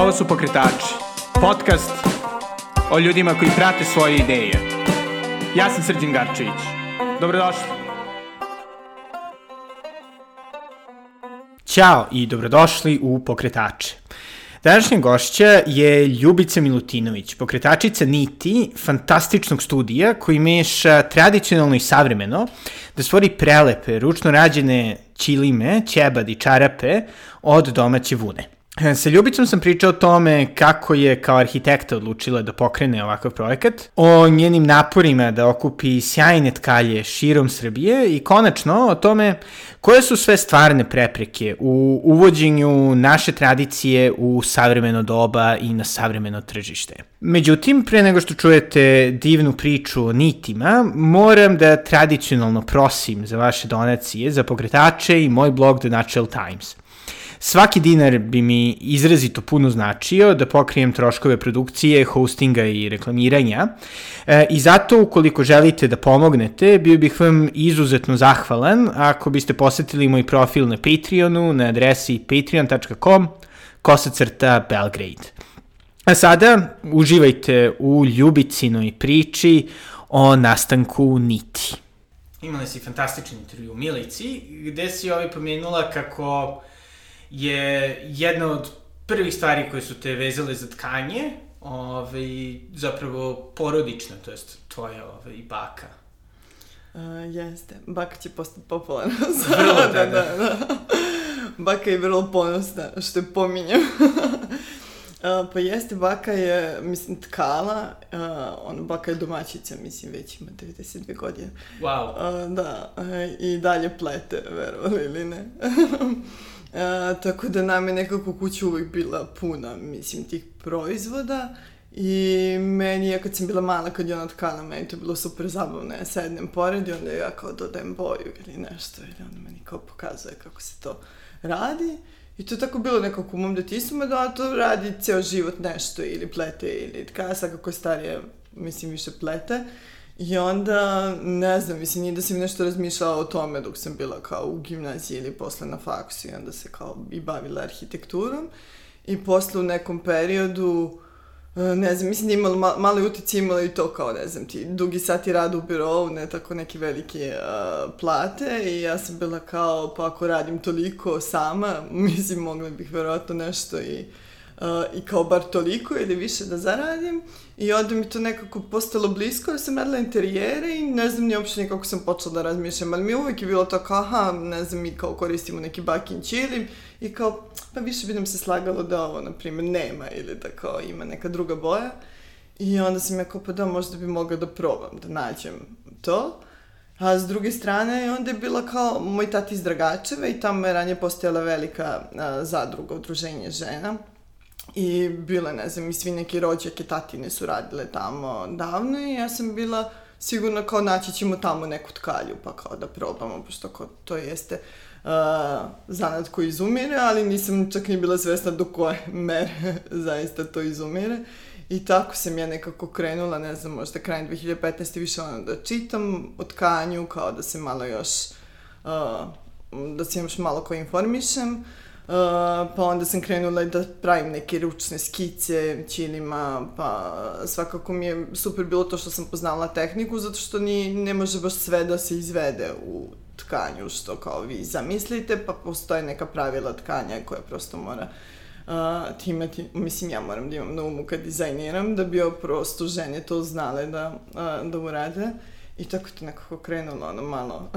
Ovo su Pokretači, podcast o ljudima koji prate svoje ideje. Ja sam Srđan Garčević. Dobrodošli. Ćao i dobrodošli u Pokretače. Današnja gošća je Ljubica Milutinović, pokretačica Niti, fantastičnog studija koji meša tradicionalno i savremeno da stvori prelepe, ručno rađene ćilime, ćebad i čarape od domaće vune. Sa Ljubicom sam pričao o tome kako je kao arhitekta odlučila da pokrene ovakav projekat, o njenim naporima da okupi sjajne tkalje širom Srbije i konačno o tome koje su sve stvarne prepreke u uvođenju naše tradicije u savremeno doba i na savremeno tržište. Međutim, pre nego što čujete divnu priču o nitima, moram da tradicionalno prosim za vaše donacije za pokretače i moj blog The Natural Times – Svaki dinar bi mi izrazito puno značio da pokrijem troškove produkcije, hostinga i reklamiranja e, i zato ukoliko želite da pomognete, bio bih vam izuzetno zahvalan ako biste posetili moj profil na Patreonu na adresi patreon.com kosacrta Belgrade. A sada uživajte u ljubicinoj priči o nastanku niti. Imali si fantastičan intervju u Milici, gde si ovaj pomenula kako je jedna od prvih stvari koje su te vezale za tkanje, ovaj, zapravo porodična, to jest tvoja ovaj, baka. Uh, jeste. Baka će postati popularna. Vrlo, da, da, da, da. Baka je vrlo ponosna, što je pominjem. Uh, pa jeste, baka je, mislim, tkala, uh, ono, baka je domaćica, mislim, već ima 92 godine. Wow. Uh, da, uh, i dalje plete, verovali ili ne. E, tako da nam je nekako kuća uvek bila puna, mislim, tih proizvoda. I meni je, kad sam bila mala, kad je ona tkala, meni to bilo super zabavno. Ja sednem pored i onda ja kao dodajem boju ili nešto. Ili onda meni kao pokazuje kako se to radi. I to je tako bilo nekako u mom detismu, da to radi ceo život nešto ili plete ili tka, sad kako je starije, mislim, više plete. I onda, ne znam, mislim, nije da sam nešto razmišljala o tome dok sam bila kao u gimnaziji ili posle na faksu i onda se kao i bavila arhitekturom. I posle u nekom periodu, e, ne znam, mislim da imala mal, mali imala i to kao, ne znam, ti dugi sati rada u birovu, ne tako neke velike uh, plate i ja sam bila kao, pa ako radim toliko sama, mislim, mogla bih verovatno nešto i uh, i kao bar toliko ili više da zaradim. I onda mi to nekako postalo blisko, jer sam radila interijere i ne znam ni uopšte nikako sam počela da razmišljam, ali mi uvek je bilo to kao, aha, ne znam, mi kao koristimo neki bakin čilim i kao, pa više bi nam se slagalo da ovo, na primjer, nema ili da kao ima neka druga boja. I onda sam ja kao, pa da, možda bi mogla da probam, da nađem to. A s druge strane, onda je bila kao moj tati iz Dragačeva i tamo je ranije postojala velika a, zadruga, udruženje žena I bile, ne znam, i svi neki rođake, tatine su radile tamo davno i ja sam bila sigurno kao naći ćemo tamo neku tkalju pa kao da probamo, pošto kao to jeste uh, zanat koji izumire, ali nisam čak ni bila svesna do koje mere zaista to izumire. I tako sam ja nekako krenula, ne znam, možda krajem 2015. više ono da čitam o tkanju, kao da se malo još, uh, da se još malo ko informišem. Uh, pa onda sam krenula da pravim neke ručne skice ćilima, pa svakako mi je super bilo to što sam poznala tehniku, zato što ni, ne može baš sve da se izvede u tkanju, što kao vi zamislite, pa postoje neka pravila tkanja koja prosto mora uh, ti imati, mislim ja moram da imam na umu kad dizajniram, da bi prosto žene to znale da, uh, da urade. I tako to nekako krenulo, ono malo,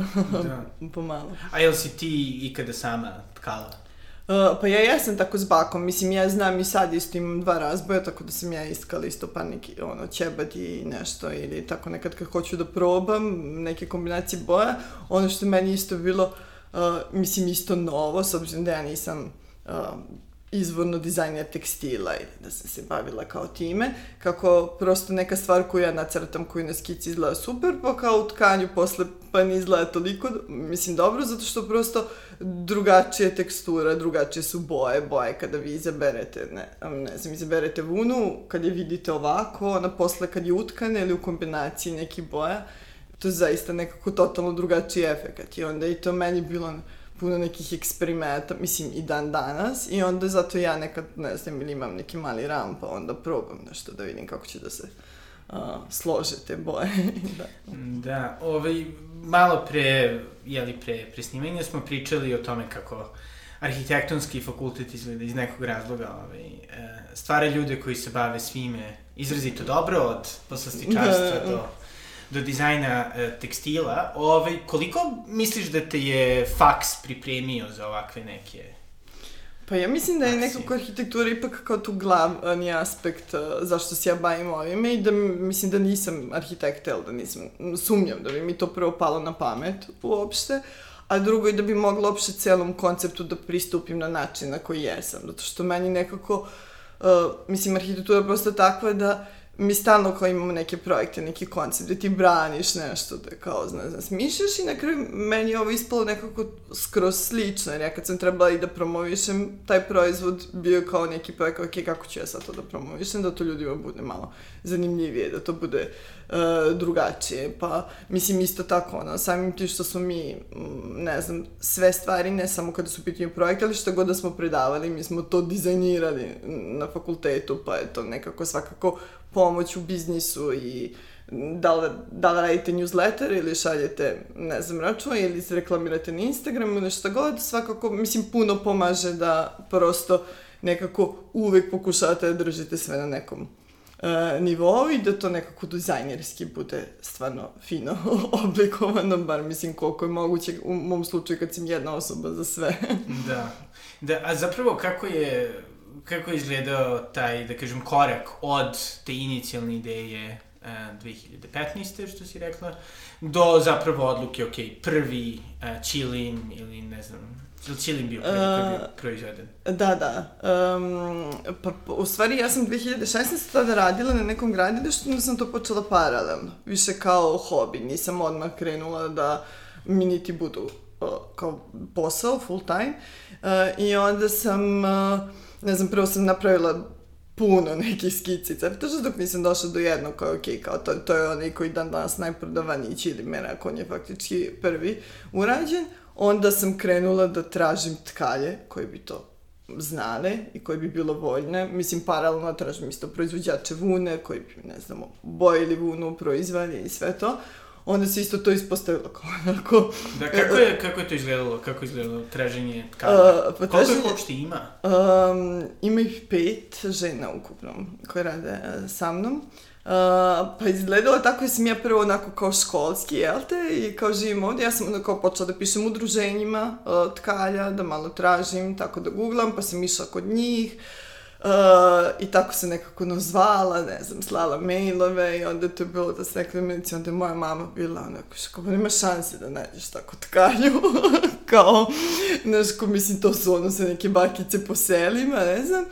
da. pomalo. A jel si ti ikada sama tkala? Uh, pa ja jesam tako s bakom, mislim ja znam i sad isto imam dva razboja, tako da sam ja iskala isto pa neki ono ćebad i nešto ili tako nekad kad hoću da probam neke kombinacije boja. Ono što meni isto bilo, uh, mislim isto novo, s obzirom da ja nisam uh, izvorno dizajner tekstila ili da sam se bavila kao time, kako prosto neka stvar koju ja nacrtam, koju na skici izgleda super, pa kao u tkanju posle pa ne izgleda toliko, mislim dobro, zato što prosto drugačije tekstura, drugačije su boje, boje kada vi izaberete, ne, ne znam, izaberete vunu, kad je vidite ovako, ona posle kad je utkane ili u kombinaciji nekih boja, to je zaista nekako totalno drugačiji efekt i onda i to meni bilo puno nekih eksperimenta, mislim i dan danas, i onda zato ja nekad, ne znam, ili imam neki mali ram, pa onda probam nešto da vidim kako će da se uh, slože te boje. da. da, ovaj, malo pre, jeli pre, pre snimanja smo pričali o tome kako arhitektonski fakultet izgleda iz nekog razloga, ovaj, e, stvara ljude koji se bave svime izrazito dobro, od poslastičarstva da. do do dizajna e, tekstila, ovaj, koliko misliš da te je faks pripremio za ovakve neke Pa ja mislim da je nekako arhitektura ipak kao tu glavni aspekt uh, zašto se ja bavim ovime i da mislim da nisam arhitekta, ali da nisam, sumnjam da bi mi to prvo palo na pamet uopšte, a drugo i da bi mogla uopšte celom konceptu da pristupim na način na koji jesam, zato što meni nekako, uh, mislim, arhitektura je prosto takva da mi stalno kao imamo neke projekte, neki koncept, da ti braniš nešto, da kao, zna, zna, smišljaš i na kraju meni je ovo ispalo nekako skroz slično, jer ja kad sam trebala i da promovišem taj proizvod, bio kao neki projekt, ok, kako ću ja sad to da promovišem, da to ljudima bude malo zanimljivije, da to bude uh, drugačije, pa mislim isto tako, ono, samim ti što smo mi, ne znam, sve stvari, ne samo kada su pitanju projekta, ali što god da smo predavali, mi smo to dizajnirali na fakultetu, pa je to nekako svakako pomoć u biznisu i da li, da li radite newsletter ili šaljete, ne znam, račun ili se reklamirate na Instagramu ili šta god, svakako, mislim, puno pomaže da prosto nekako uvek pokušate da držite sve na nekom uh, nivou i da to nekako dizajnerski bude stvarno fino oblikovano, bar mislim koliko je moguće u mom slučaju kad sam jedna osoba za sve. da. da. A zapravo kako je kako je izgledao taj, da kažem, korak od te inicijalne ideje uh, e, 2015. što si rekla, do zapravo odluke, ok, prvi uh, ili ne znam, ili Chilin bio prvi uh, bio proizveden? Da, da. Um, pa, u stvari, ja sam 2016. tada radila na nekom gradilištu, onda sam to počela paralelno. Više kao hobi. Nisam odmah krenula da mi niti budu uh, kao posao, full time. Uh, I onda sam... Uh, ne znam, prvo sam napravila puno nekih skicica, to što dok nisam došla do jednog kao, ok, kao to, to je onaj koji dan danas najprodavaniji čili merak, on je faktički prvi urađen, onda sam krenula da tražim tkalje koje bi to znale i koje bi bilo voljne. Mislim, paralelno tražim isto proizvođače vune koji bi, ne znamo, bojili vunu, proizvali i sve to onda se isto to ispostavilo kao onako... Da, kako je, kako je to izgledalo? Kako je izgledalo traženje tkana? Uh, pa Koliko ih uopšte ima? Um, ima ih pet žena ukupno koje rade uh, sa mnom. Uh, pa izgledalo tako da sam ja prvo onako kao školski, jel te, i kao živim ovde, ja sam onda kao počela da pišem udruženjima uh, tkalja, da malo tražim, tako da googlam, pa sam išla kod njih, Uh, I tako se nekako nazvala, ne znam, slala mailove i onda to je bilo da se nekada medici, onda je moja mama bila onako, što kao nema šanse da nađeš tako tkanju, kao, znaš, ko mislim, to su ono se neke bakice po selima, ne znam.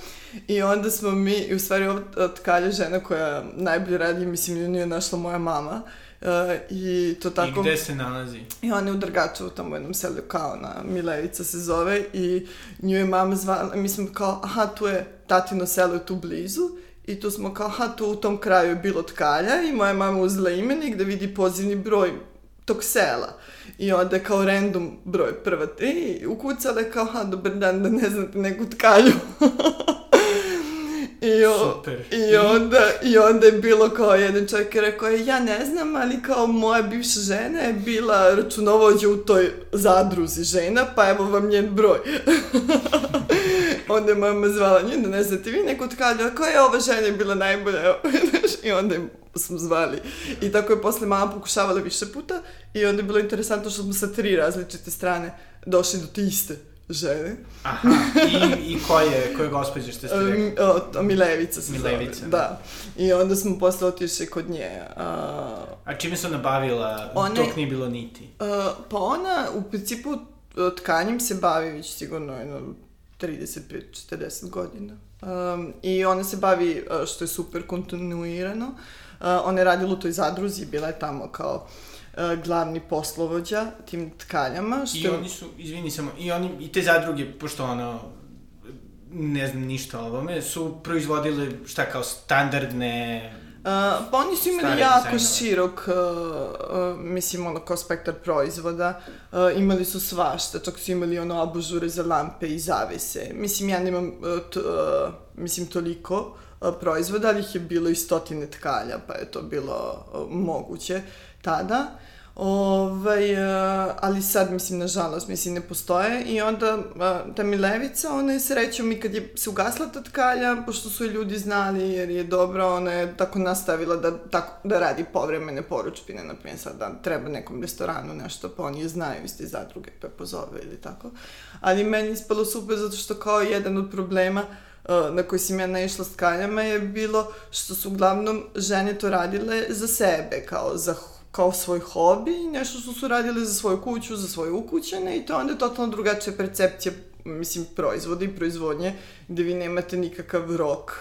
I onda smo mi, i u stvari ova tkalja žena koja najbolje radi, mislim, nju je našla moja mama, uh, Uh, I to tako... I gde se nalazi? I ona je u Drgačevu, tamo u jednom selu, kao na Milevica se zove i nju je mama zvala, mi smo kao, aha, tu je tatino selo tu blizu i tu smo kao, aha, tu u tom kraju je bilo tkalja i moja mama uzela imenik da vidi pozivni broj tog sela. I onda je kao random broj prva tri ukucala je kao, aha, dobar dan, da ne znate neku tkalju. I, o, Super. I onda, I onda je bilo kao jedan čovjek je rekao, ja ne znam, ali kao moja bivša žena je bila računovođa u toj zadruzi žena, pa evo vam njen broj. onda je mama zvala nju, da ne znate vi neku tkalju, koja je ova žena je bila najbolja, i onda je smo zvali. I tako je posle mama pokušavala više puta i onda je bilo interesantno što smo sa tri različite strane došli do te iste žene. Aha, i, i koje, koje gospođe ste ste rekli? O, Milevica se Milevica, zove, da. da. I onda smo posle otišli kod nje. A, a čime se ona bavila one, dok nije bilo niti? A, pa ona u principu tkanjem se bavi već sigurno jedno 35-40 godina. Um, I ona se bavi, što je super, kontinuirano. Uh, ona je radila u toj zadruzi, bila je tamo kao uh, E, glavni poslovođa tim tkaljama. Što... I oni su, izvini samo, i oni, i te zadruge, pošto ono, ne znam ništa o ovome, su proizvodile šta kao standardne pa oni su imali Stare jako dizajnove. širok, uh, uh, mislim, ono, kao spektar proizvoda. Uh, imali su svašta, čak su imali ono abužure za lampe i zavese. Mislim, ja nemam, uh, t, uh, mislim, toliko uh, proizvoda, ali ih je bilo i stotine tkalja, pa je to bilo uh, moguće tada. Ovaj, uh, ali sad, mislim, nažalost, mislim, ne postoje i onda ta Milevica, ona je srećom i kad je se ugasla ta tkalja, pošto su je ljudi znali jer je dobro, ona je tako nastavila da, tako, da radi povremene poručbine, na primjer sad da treba nekom restoranu nešto, pa oni je znaju iz te zadruge, pa pozove ili tako. Ali meni je ispalo super zato što kao jedan od problema uh, na koji sam ja naišla s tkaljama je bilo što su uglavnom žene to radile za sebe, kao za kao svoj hobi nešto što su radile za svoju kuću, za svoje ukućene i to onda je totalno drugačija percepcija, mislim, proizvoda i proizvodnje, gde vi nemate nikakav rok.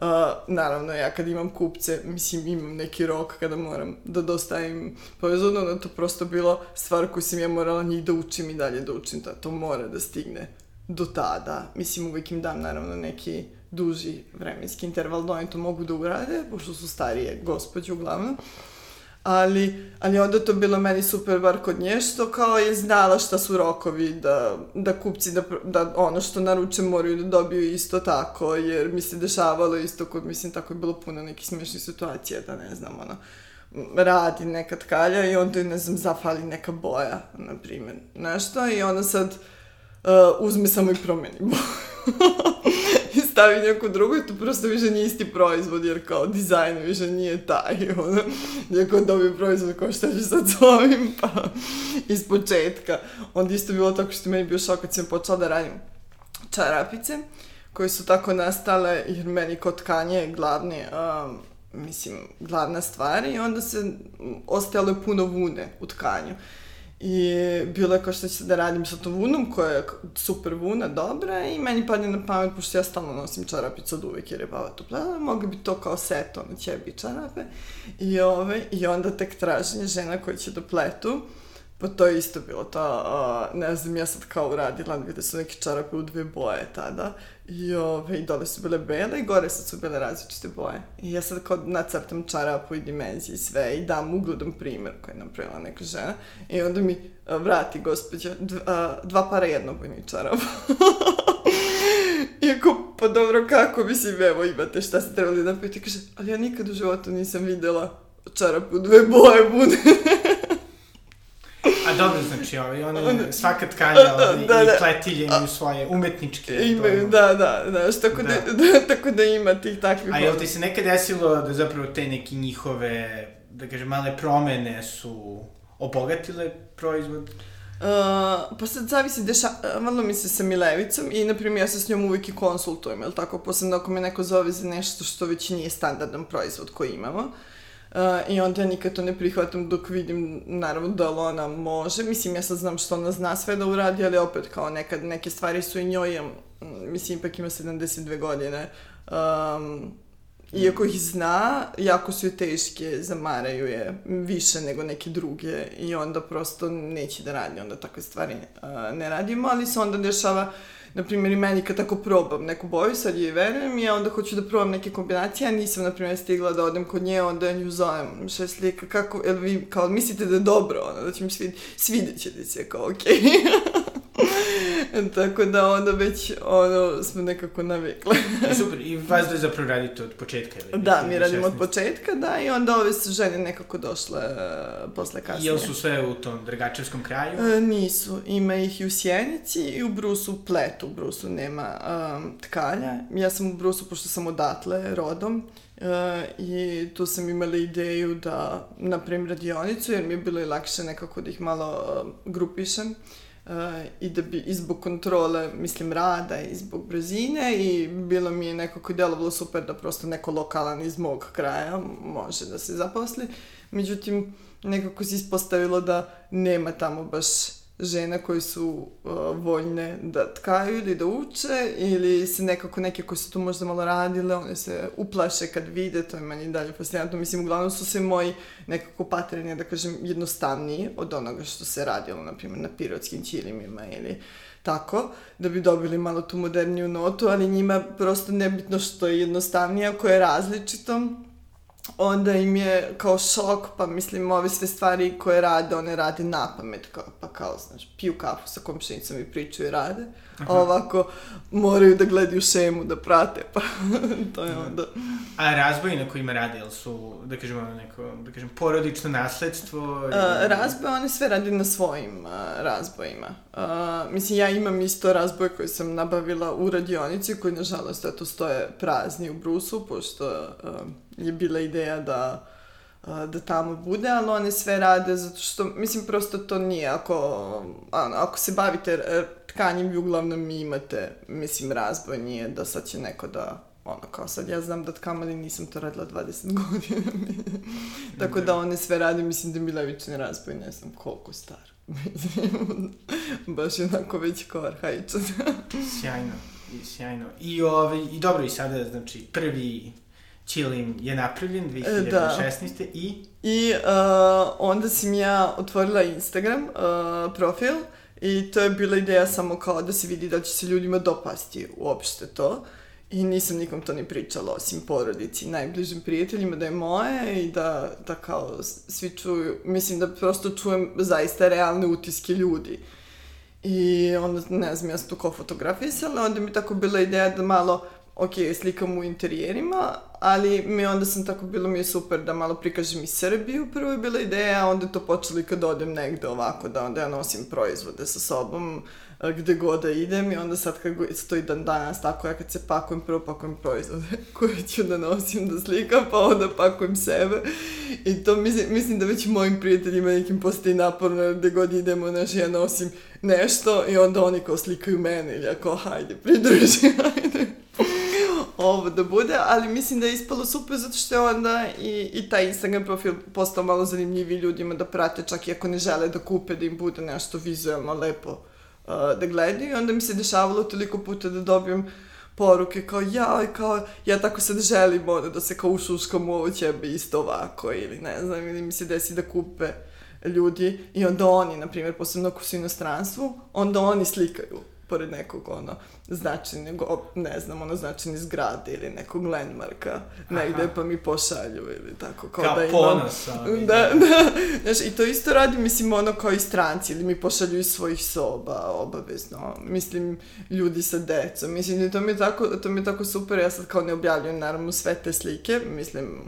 Uh, naravno, ja kad imam kupce, mislim, imam neki rok kada moram da dostavim proizvod, onda to prosto bilo stvar koju sam ja morala njih da učim i dalje da učim, da to mora da stigne do tada. Mislim, uvijek im dam, naravno, neki duži vremenski interval da oni to mogu da urade, pošto su starije gospođe uglavnom ali, ali onda to bilo meni super bar kod nje, što kao je znala šta su rokovi, da, da kupci, da, da ono što naruče moraju da dobiju isto tako, jer mi se dešavalo isto kod, mislim, tako je bilo puno nekih smešnih situacija, da ne znam, ono, radi neka tkalja i onda, ne znam, zafali neka boja, na primjer, nešto, i onda sad uh, uzme samo i promeni i stavi neku drugu i to prosto više nije isti proizvod, jer kao dizajn više nije taj, ono, neko dobije proizvod kao šta ću sad s ovim, pa iz početka. Onda isto bilo tako što meni bio šok kad sam počela da radim čarapice, koje su tako nastale, jer meni kod tkanje je glavni, um, mislim, glavna stvar i onda se ostajalo je puno vune u tkanju. I bilo je kao što ću da radim sa tom vunom, koja je super vuna, dobra, i meni padne na pamet, pošto ja stalno nosim čarapice od uvek, jer je baba to plela, mogli bi to kao set, ono, ćebi čarape. I, ove, I onda tek traženje žena koji će da pletu, pa to je isto bilo to, uh, ne znam, ja sad kao uradila, gde su neke čarape u dve boje tada, i, ove, i dole su bile bele i gore sad su bile različite boje. I ja sad kao nacrtam čarapu i dimenzije i sve i dam ugledan primer koji je napravila neka žena i onda mi uh, vrati gospođa uh, dva para jednobojnih čarapa. Iako, pa dobro, kako, mislim, evo imate šta ste trebali napraviti, kaže, ali ja nikad u životu nisam videla čarapu dve boje bude. Dobro, znači, ovaj, oni, svaka tkanja ovaj, Da, i da. pletilje imaju svoje umetničke. Imaju, da, da, znaš, tako da, Da. da, tako da ima tih takvih... A jel ti se nekad desilo da zapravo te neke njihove, da kažem, male promene su obogatile proizvod? Uh, pa sad zavisi, dešavalo mi se sa Milevicom i, na primjer, ja se s njom uvijek i konsultujem, jel tako, posebno ako me neko zove za nešto što već nije standardan proizvod koji imamo. Uh, I onda ja nikad to ne prihvatam dok vidim, naravno, da ona može. Mislim, ja sad znam što ona zna sve da uradi, ali opet, kao nekad, neke stvari su i njoj, mislim, ipak ima 72 godine. Um, iako ih zna, jako su je teške, zamaraju je više nego neke druge i onda prosto neće da radi, onda takve stvari uh, ne radimo, ali se onda dešava na primjer i meni kad tako probam neku boju, sad je verujem ja onda hoću da probam neke kombinacije, a nisam na primjer stigla da odem kod nje, onda ja nju zovem, je slika, kako, jel vi kao mislite da je dobro, ono, da će mi svid, svidjet će se, kao okej. Tako da onda već ono smo nekako navikle. I super, i vas da zapravo radite od početka ili? Da, mi 2016? radimo od početka, da, i onda ove su žene nekako došle uh, posle kasnije. Jel su sve u tom Dragačevskom kraju? E, nisu, ima ih i u Sjenici i u Brusu pletu, u Brusu nema um, tkalja. Ja sam u Brusu, pošto sam odatle, rodom, uh, i tu sam imala ideju da napravim radionicu, jer mi je bilo i lakše nekako da ih malo uh, grupišem. Uh, i da bi i zbog kontrole, mislim, rada i zbog brzine i bilo mi je nekako delovalo super da prosto neko lokalan iz mog kraja može da se zaposli. Međutim, nekako se ispostavilo da nema tamo baš žena koji su uh, voljne da tkaju ili da uče ili se nekako neke koje su tu možda malo radile, one se uplaše kad vide, to je meni dalje fascinantno. Mislim, uglavnom su se moji nekako paterni, da kažem, jednostavniji od onoga što se radilo, na primjer, na pirotskim ćilimima ili tako, da bi dobili malo tu moderniju notu, ali njima prosto nebitno što je jednostavnije, ako je različito, onda im je kao šok, pa mislim ove sve stvari koje rade, one rade na pamet, kao, pa kao, znaš, piju kafu sa komšinicom i pričaju i rade, Aha. a ovako moraju da gledaju šemu, da prate, pa to je onda... A razboji na kojima rade, jel su, da kažemo, neko, da kažem, porodično nasledstvo? Ili... razboje, one sve rade na svojim a, razbojima. A, mislim, ja imam isto razboje koje sam nabavila u radionici, koji, nažalost, eto, stoje prazni u brusu, pošto a, je bila ideja da da tamo bude, ali one sve rade zato što, mislim, prosto to nije, ako, ako se bavite tkanjem vi uglavnom imate, mislim, razboj nije da sad će neko da ono kao sad ja znam da tkam, ali nisam to radila 20 godina. Tako da one sve radi, mislim da mi levični razboj, ne znam koliko star. Baš je onako već kao arhaičan. sjajno, i sjajno. I, ovaj, I dobro, i sada, znači, prvi Chilling je napravljen 2016. Da. i... I uh, onda sam ja otvorila Instagram uh, profil i to je bila ideja samo kao da se vidi da će se ljudima dopasti uopšte to. I nisam nikom to ni pričala, osim porodici, najbližim prijateljima, da je moje i da, da kao svi čuju, mislim da prosto čujem zaista realne utiske ljudi. I onda, ne znam, ja sam tu kao fotografisala, onda mi tako bila ideja da malo ok, slikam u interijerima, ali mi onda sam tako, bilo mi je super da malo prikažem i Srbiju, prvo je bila ideja, a onda to počeli kad odem negde ovako, da onda ja nosim proizvode sa sobom, gde god da idem i onda sad kad stoji dan danas tako ja kad se pakujem, prvo pakujem proizvode koje ću da nosim da slikam, pa onda pakujem sebe. I to mislim, mislim da već mojim prijateljima nekim postoji naporno gde god idemo, znaš, ja nosim nešto i onda oni kao slikaju mene ili ja kao hajde, pridruži, hajde ovo da bude, ali mislim da je ispalo super zato što je onda i, i taj Instagram profil postao malo zanimljiviji ljudima da prate, čak i ako ne žele da kupe, da im bude nešto vizualno lepo uh, da gledaju. I onda mi se dešavalo toliko puta da dobijem poruke kao ja, kao ja tako sad želim ono, da se kao ušuškam u ovo ćebe isto ovako ili ne znam, ili mi se desi da kupe ljudi i onda oni, na primjer, posebno ako su inostranstvu, onda oni slikaju pored nekog ono značajnog, ne znam, ono značajne zgrade ili nekog landmarka negde Aha. pa mi pošalju ili tako. Kao, kao da imam, ponos. Da, da. Znaš, i to isto radi, mislim, ono kao i stranci ili mi pošalju iz svojih soba, obavezno. Mislim, ljudi sa decom. Mislim, to mi je tako, to mi je tako super, ja sad kao ne objavljujem naravno sve te slike, mislim,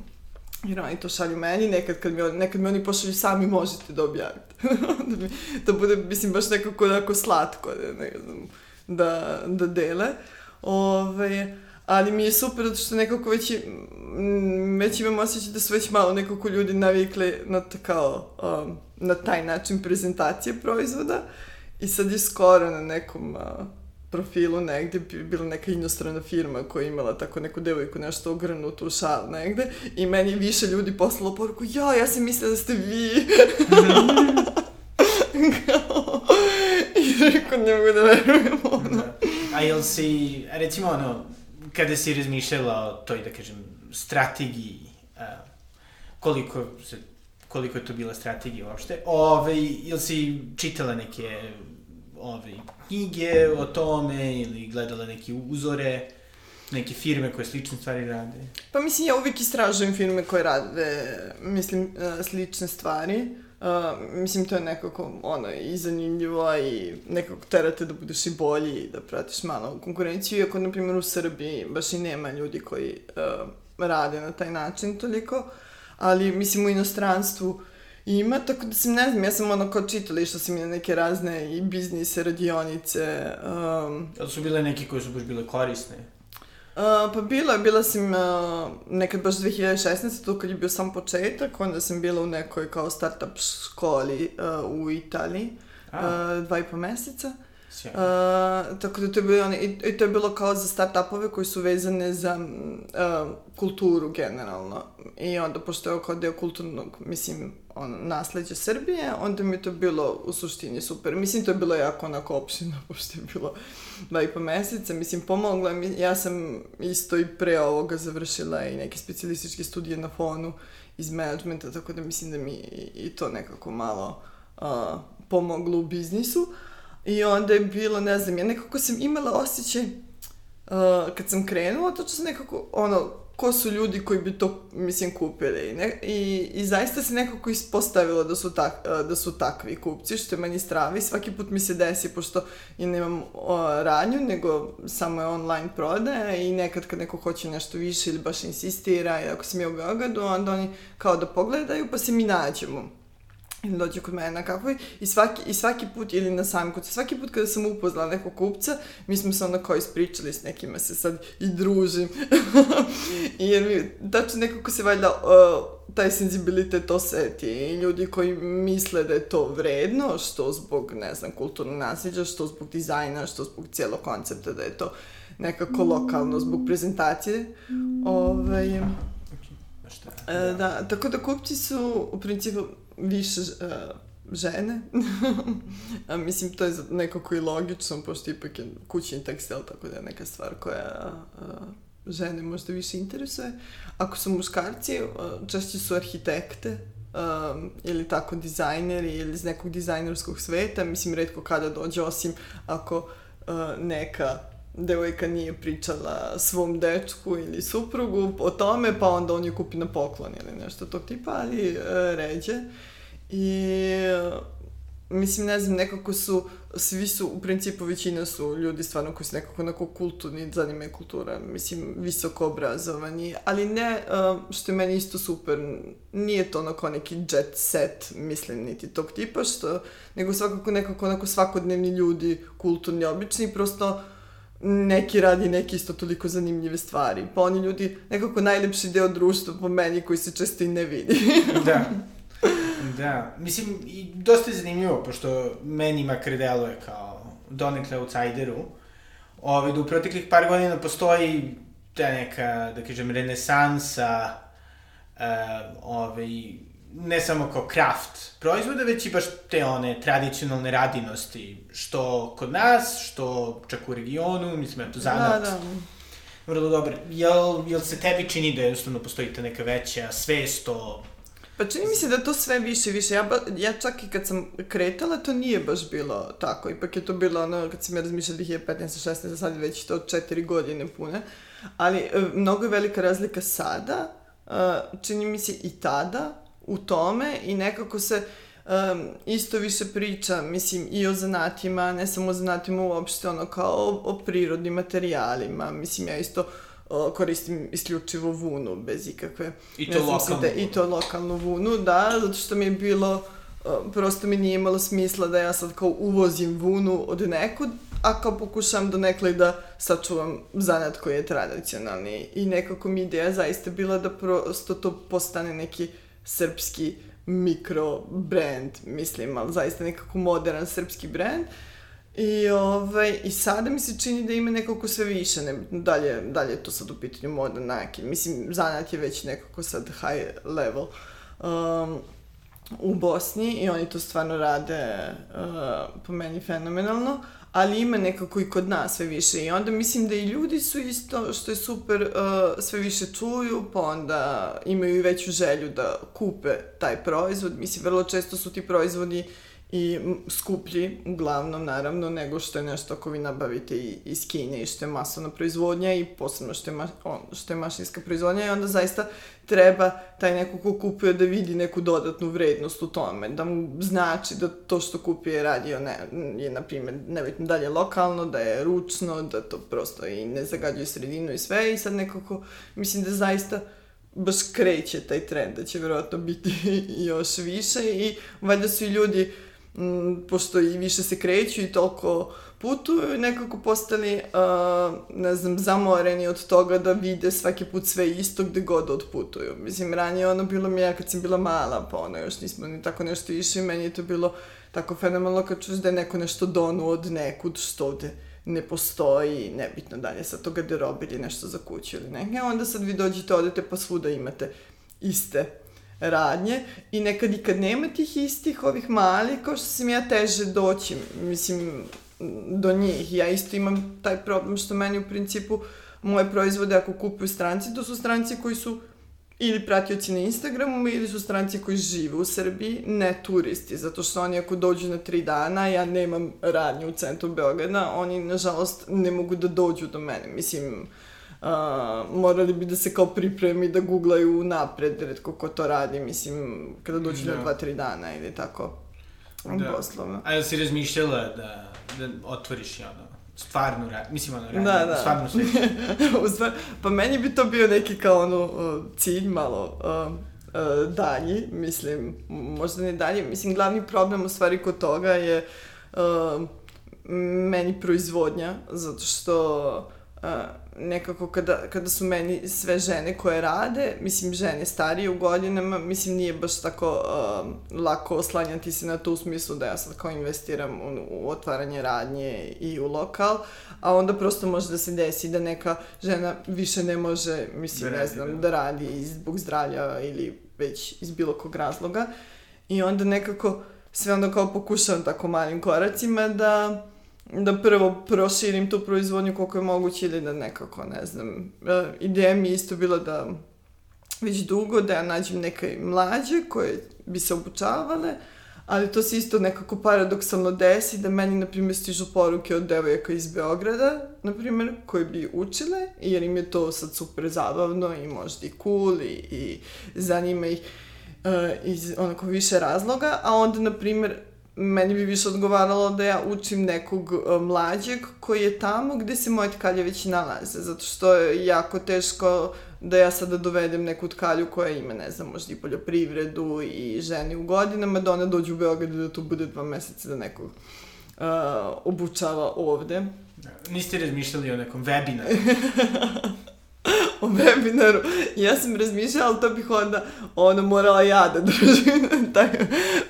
jer oni to šalju meni, nekad kad mi, nekad mi oni pošalju sami možete da objavite. da, mi, da bude, mislim, baš nekako onako slatko, da, ne znam, da, da dele. Ove, ali mi je super zato što nekako već, već imam osjećaj da su već malo nekako ljudi navikli na, kao, um, na taj način prezentacije proizvoda i sad je skoro na nekom uh, profilu negde bi bila neka inostrana firma koja je imala tako neku devojku nešto ogrnutu u šal negde i meni više ljudi poslalo poruku ja, ja sam mislila da ste vi. I rekao, ne mogu da verujem ono. Da. A jel si, recimo ono, kada si razmišljala o toj, da kažem, strategiji, uh, koliko se koliko je to bila strategija uopšte, ove, ili si čitala neke ove, knjige o tome ili gledala neke uzore, neke firme koje slične stvari rade? Pa mislim, ja uvijek istražujem firme koje rade, mislim, e, slične stvari. Uh, mislim, to je nekako, ono, i zanimljivo i nekako terate da budeš i bolji i da pratiš malo konkurenciju, iako, na primjer, u Srbiji baš i nema ljudi koji uh, rade na taj način toliko, ali, mislim, u inostranstvu ima, tako da sam, ne znam, ja sam ono kao čitala, išla sam i na neke razne i biznise, radionice. Um, Jel su bile neke koje su baš bile korisne? Uh, pa bilo je, bila sam uh, nekad baš 2016. to kad je bio sam početak, onda sam bila u nekoj kao startup školi uh, u Italiji, uh, dva i po meseca. Uh, tako da to je bilo, i, i to je bilo kao za startupove koji su vezane za uh, kulturu generalno. I onda, pošto je kao deo kulturnog, mislim, ono, nasledđe Srbije, onda mi je to bilo u suštini super. Mislim, to je bilo jako onako opšino, pošto je bilo dva i po meseca. Mislim, pomogla mi, ja sam isto i pre ovoga završila i neke specialističke studije na fonu iz managementa, tako da mislim da mi i to nekako malo uh, pomoglo u biznisu. I onda je bilo, ne znam, ja nekako sam imala osjećaj uh, kad sam krenula, to sam nekako, ono, ko su ljudi koji bi to, mislim, kupili. Ne? I, I zaista se nekako ispostavilo da su, tak, da su takvi kupci, što je meni strava i svaki put mi se desi, pošto ja nemam o, radnju, nego samo je online prodaja i nekad kad neko hoće nešto više ili baš insistira, i ako sam ja u Beogradu, onda oni kao da pogledaju, pa se mi nađemo ili dođe kod mene na kafu i svaki, i svaki put, ili na sam kod svaki put kada sam upoznala nekog kupca, mi smo se onda kao ispričali s nekima se sad i družim. Jer mi, tačno nekako se valjda uh, taj senzibilitet oseti i ljudi koji misle da je to vredno, što zbog, ne znam, kulturnog nasljeđa, što zbog dizajna, što zbog cijelog koncepta, da je to nekako lokalno, zbog prezentacije. Ovaj, da. da, tako da kupci su u principu više uh, žene. A, mislim, to je nekako i logično, pošto ipak je kućni tekstil, tako da je neka stvar koja uh, žene možda više interesuje. Ako su muškarci, uh, češće su arhitekte, um, ili tako dizajneri ili iz nekog dizajnerskog sveta, mislim, redko kada dođe, osim ako uh, neka devojka nije pričala svom dečku ili suprugu o tome, pa onda on ju kupi na poklon ili nešto tog tipa, ali uh, ređe. I mislim, ne znam, nekako su, svi su, u principu većina su ljudi stvarno koji su nekako onako kulturni, zanima je kultura, mislim, visoko obrazovani, ali ne, što je meni isto super, nije to onako neki jet set, mislim, niti tog tipa, što, nego svakako nekako onako svakodnevni ljudi, kulturni, obični, prosto neki radi neki isto toliko zanimljive stvari. Pa oni ljudi, nekako najlepši deo društva po meni koji se često i ne vidi. da. Da, mislim, i dosta je zanimljivo, pošto meni makar deluje kao donekle outsideru, ovaj, da u proteklih par godina postoji ta neka, da kažem, renesansa, uh, ovaj, ne samo kao craft proizvoda, već i baš te one tradicionalne radinosti, što kod nas, što čak u regionu, mislim, eto, zanat. Da, da. Vrlo dobro. Jel, jel se tebi čini da jednostavno postoji ta neka veća svest o Pa čini mi se da to sve više više. Ja, ba, ja čak i kad sam kretala, to nije baš bilo tako. Ipak je to bilo ono, kad sam ja razmišljala 2015. 16. sad je već to četiri godine pune. Ali e, mnogo je velika razlika sada, e, čini mi se i tada, u tome i nekako se um, isto više priča, mislim, i o zanatima, ne samo o zanatima uopšte, ono, kao o, o prirodnim materijalima. Mislim, ja isto o, koristim isključivo vunu, bez ikakve... I to lokalnu da, I to lokalnu vunu, da, zato što mi je bilo... Prosto mi nije imalo smisla da ja sad kao uvozim vunu od nekud, a kao pokušam do nekle da sačuvam zanat koji je tradicionalni. I nekako mi ideja zaista bila da prosto to postane neki srpski mikro brand, mislim, ali zaista nekako modern srpski brand. Uh, I, ovaj, I sada mi se čini da ima nekako sve više, ne, dalje, dalje je to sad u pitanju moda Nike. Mislim, zanat je već nekako sad high level um, u Bosni i oni to stvarno rade uh, po meni fenomenalno, ali ima nekako i kod nas sve više i onda mislim da i ljudi su isto, što je super, uh, sve više čuju, pa onda imaju i veću želju da kupe taj proizvod. Mislim, vrlo često su ti proizvodi uh, i skuplji, uglavnom naravno, nego što je nešto ako vi nabavite i, iz Kine i što je masovna proizvodnja i posebno što je, ma, on, što je mašinska proizvodnja i onda zaista treba taj neko ko kupuje da vidi neku dodatnu vrednost u tome, da mu znači da to što kupuje je radio ne, je, na primjer, nebitno dalje lokalno, da je ručno, da to prosto i ne zagađuje sredinu i sve i sad nekako, mislim da zaista baš kreće taj trend, da će verovatno biti još više i valjda su i ljudi uh, m, pošto i više se kreću i toliko putuju, nekako postali, uh, ne znam, zamoreni od toga da vide svaki put sve isto gde god odputuju. Mislim, ranije ono bilo mi ja kad sam bila mala, pa ono još nismo ni tako nešto išli, meni je to bilo tako fenomenalno kad čuš da je neko nešto donu od nekud što ovde ne postoji, nebitno dalje sa toga garderobe ili nešto za kuću ili ne. E onda sad vi dođete, odete pa svuda imate iste radnje i nekad i kad nema tih istih ovih malih, kao što sam ja teže doći, mislim, do njih. Ja isto imam taj problem što meni u principu moje proizvode ako kupuju stranci, to su stranci koji su ili pratioci na Instagramu ili su stranci koji žive u Srbiji, ne turisti, zato što oni ako dođu na tri dana, ja nemam radnju u centru Beograda, oni nažalost ne mogu da dođu do mene, mislim, a, morali bi da se kao pripremi da googlaju napred, redko ko to radi, mislim, kada dođe da. na dva, tri dana ili tako. Da. Poslova. A jel si razmišljala da, da otvoriš ono, stvarno mislim ono radi, da, da. stvarno sve. stvar, pa meni bi to bio neki kao ono cilj malo uh, uh, dalji, mislim, možda ne dalji, mislim glavni problem u stvari kod toga je uh, meni proizvodnja, zato što uh, nekako kada, kada su meni sve žene koje rade, mislim žene starije u godinama, mislim nije baš tako uh, lako oslanjati se na to u smislu da ja sad kao investiram u, u otvaranje radnje i u lokal, a onda prosto može da se desi da neka žena više ne može, mislim, da ne znam, da. da radi zbog zdravlja ili već iz bilo kog razloga. I onda nekako sve onda kao pokušavam tako malim koracima da da prvo proširim tu proizvodnju koliko je moguće ili da nekako, ne znam, e, ideja mi je isto bila da već dugo da ja nađem neke mlađe koje bi se obučavale, ali to se isto nekako paradoksalno desi da meni, na primjer, stižu poruke od devojaka iz Beograda, na primjer, koje bi učile, jer im je to sad super zabavno i možda i cool i, i zanima ih uh, iz onako više razloga, a onda, na primjer, meni bi više odgovaralo da ja učim nekog uh, mlađeg koji je tamo gde se moje tkalje već nalaze, zato što je jako teško da ja sada dovedem neku tkalju koja ima, ne znam, možda i poljoprivredu i ženi u godinama, da ona dođe u Beograd da to bude dva meseca da nekog uh, obučava ovde. Niste razmišljali o nekom webinaru? o webinaru. Ja sam razmišljala, ali to bih onda ono morala ja da držim taj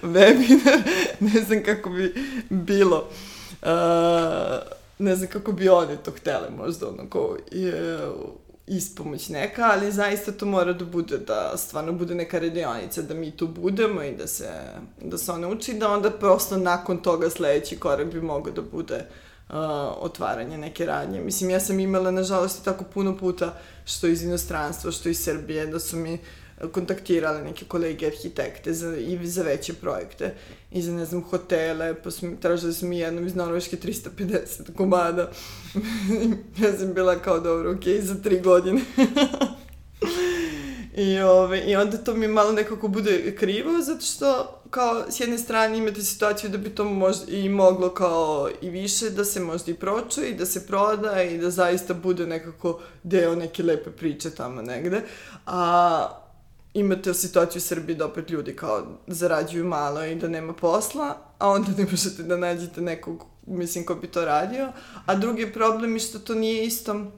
webinar. Ne znam kako bi bilo. Uh, ne znam kako bi oni to htele možda onako je, ispomoć neka, ali zaista to mora da bude da stvarno bude neka radionica, da mi tu budemo i da se, da se one uči, da onda prosto nakon toga sledeći korak bi mogao da bude uh, uh, otvaranje neke radnje. Mislim, ja sam imala, nažalost, tako puno puta, što iz inostranstva, što iz Srbije, da su mi kontaktirale neke kolege arhitekte za, i za veće projekte i za, ne znam, hotele, pa su mi, tražili su mi jednom iz Norveške 350 komada. ja sam bila kao, dobro, okej, okay, za tri godine. I, ove, I onda to mi malo nekako bude krivo, zato što kao s jedne strane imate situaciju da bi to možda i moglo kao i više da se možda i pročuje i da se proda i da zaista bude nekako deo neke lepe priče tamo negde. A imate situaciju u Srbiji da opet ljudi kao zarađuju malo i da nema posla, a onda ne možete da nađete nekog, mislim, ko bi to radio. A drugi problem je što to nije isto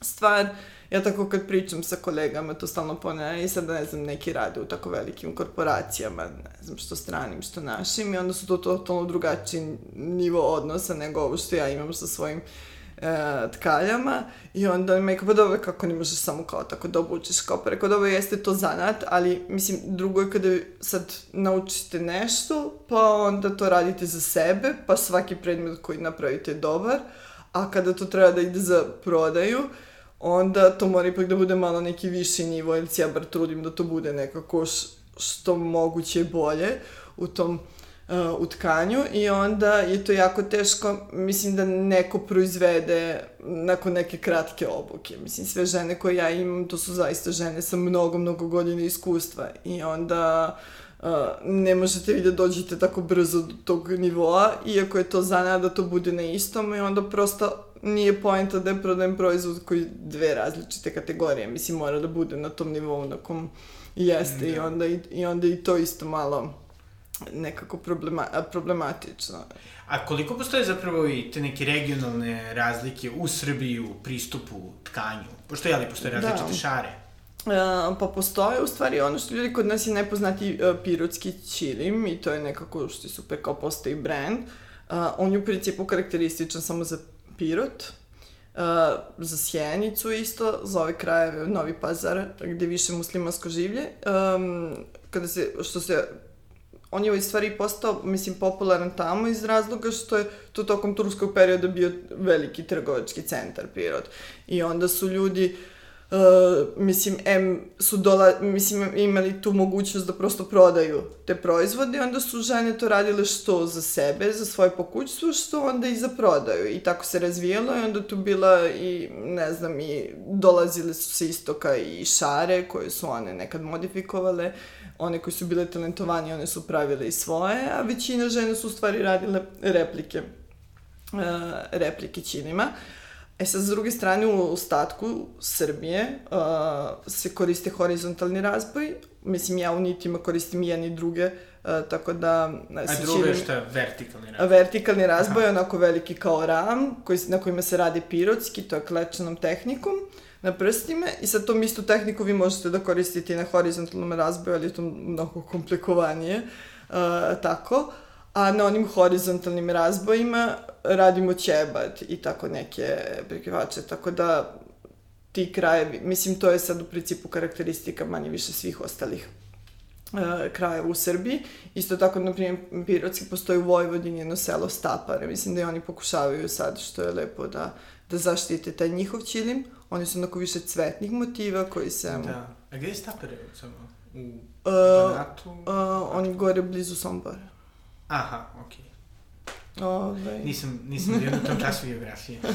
stvar ja tako kad pričam sa kolegama, to stalno ponavljam, i sad ne znam, neki rade u tako velikim korporacijama, ne znam, što stranim, što našim, i onda su to totalno drugačiji nivo odnosa nego ovo što ja imam sa svojim e, tkaljama. I onda mi kao, pa dobro, kako ne možeš samo kao tako da obučeš, kao pa rekao, dobro, jeste to zanat, ali mislim, drugo je kada sad naučite nešto, pa onda to radite za sebe, pa svaki predmet koji napravite je dobar, a kada to treba da ide za prodaju, onda to mora ipak da bude malo neki viši nivo, ili ja bar trudim da to bude nekako što moguće bolje u tom uh, u tkanju i onda je to jako teško, mislim da neko proizvede nakon neke kratke obuke. Mislim, sve žene koje ja imam, to su zaista žene sa mnogo, mnogo godina iskustva i onda uh, ne možete vi da dođete tako brzo do tog nivoa, iako je to zanad da to bude na istom i onda prosto nije poenta da je prodajem proizvod koji dve različite kategorije. Mislim, mora da bude na tom nivou na kom jeste da. i, onda, i, i onda i to isto malo nekako problema, problematično. A koliko postoje zapravo i te neke regionalne razlike u Srbiji u pristupu tkanju? Pošto je li postoje da. različite da. šare? Uh, pa postoje u stvari ono što ljudi kod nas je najpoznati uh, pirotski čilim i to je nekako što je super kao postoji brand. Uh, on je u principu karakterističan samo za Pirot, uh, za Sjenicu isto, za ove krajeve Novi Pazar, gde više muslimansko življe. Um, kada se, što se on je u stvari postao, mislim, popularan tamo iz razloga što je to tokom turskog perioda bio veliki trgovački centar Pirot. I onda su ljudi Uh, mislim, M su dola, mislim, imali tu mogućnost da prosto prodaju te proizvode i onda su žene to radile što za sebe, za svoje pokućstvo, što onda i za prodaju. I tako se razvijalo i onda tu bila i, ne znam, i dolazile su se istoka i šare koje su one nekad modifikovale, one koje su bile talentovanje, one su pravile i svoje, a većina žena su u stvari radile replike, uh, replike činima. Uh, E sad, s druge strane, u ostatku Srbije uh, se koriste horizontalni razboj. Mislim, ja u nitima koristim i jedne i druge, uh, tako da... A drugo je šta, vertikalni razboj? Vertikalni razboj, Aha. onako veliki kao ram, koji, na kojima se radi pirotski, to je klečanom tehnikom na prstima i sad tom istu tehniku vi možete da koristite i na horizontalnom razboju, ali je to mnogo komplikovanije, uh, tako a na onim horizontalnim razbojima radimo ćebat i tako neke prekrivače, tako da ti krajevi, mislim to je sad u principu karakteristika manje više svih ostalih uh, krajeva u Srbiji. Isto tako, na primjer, Pirotski postoji u Vojvodini jedno selo Stapare. Mislim da i oni pokušavaju sad, što je lepo, da, da zaštite taj njihov čilim. Oni su onako više cvetnih motiva koji se... Da. A gde je Stapare? Samo? U uh, Banatu? Uh, oni gore blizu Sombora. Aha, okej. Okay. Ove... Nisam, nisam bio na tom času geografije.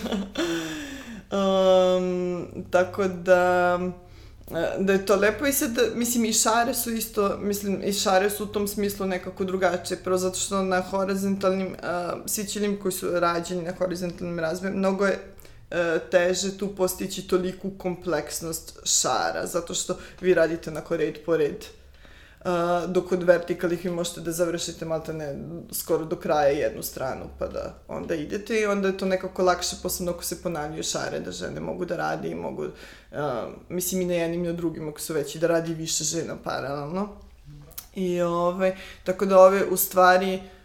um, tako da da je to lepo i sad, mislim, i šare su isto, mislim, i šare su u tom smislu nekako drugačije, prvo zato što na horizontalnim, uh, svi koji su rađeni na horizontalnim razvojem, mnogo je uh, teže tu postići toliku kompleksnost šara, zato što vi radite na red po red Dok kod vertikalnih vi možete da završite malta ne skoro do kraja jednu stranu pa da onda idete i onda je to nekako lakše posebno ako se ponavljaju šare da žene mogu da radi i mogu uh, mislim i na jednim i na drugim ako su veći da radi više žena paralelno. I ovaj tako da ove u stvari uh,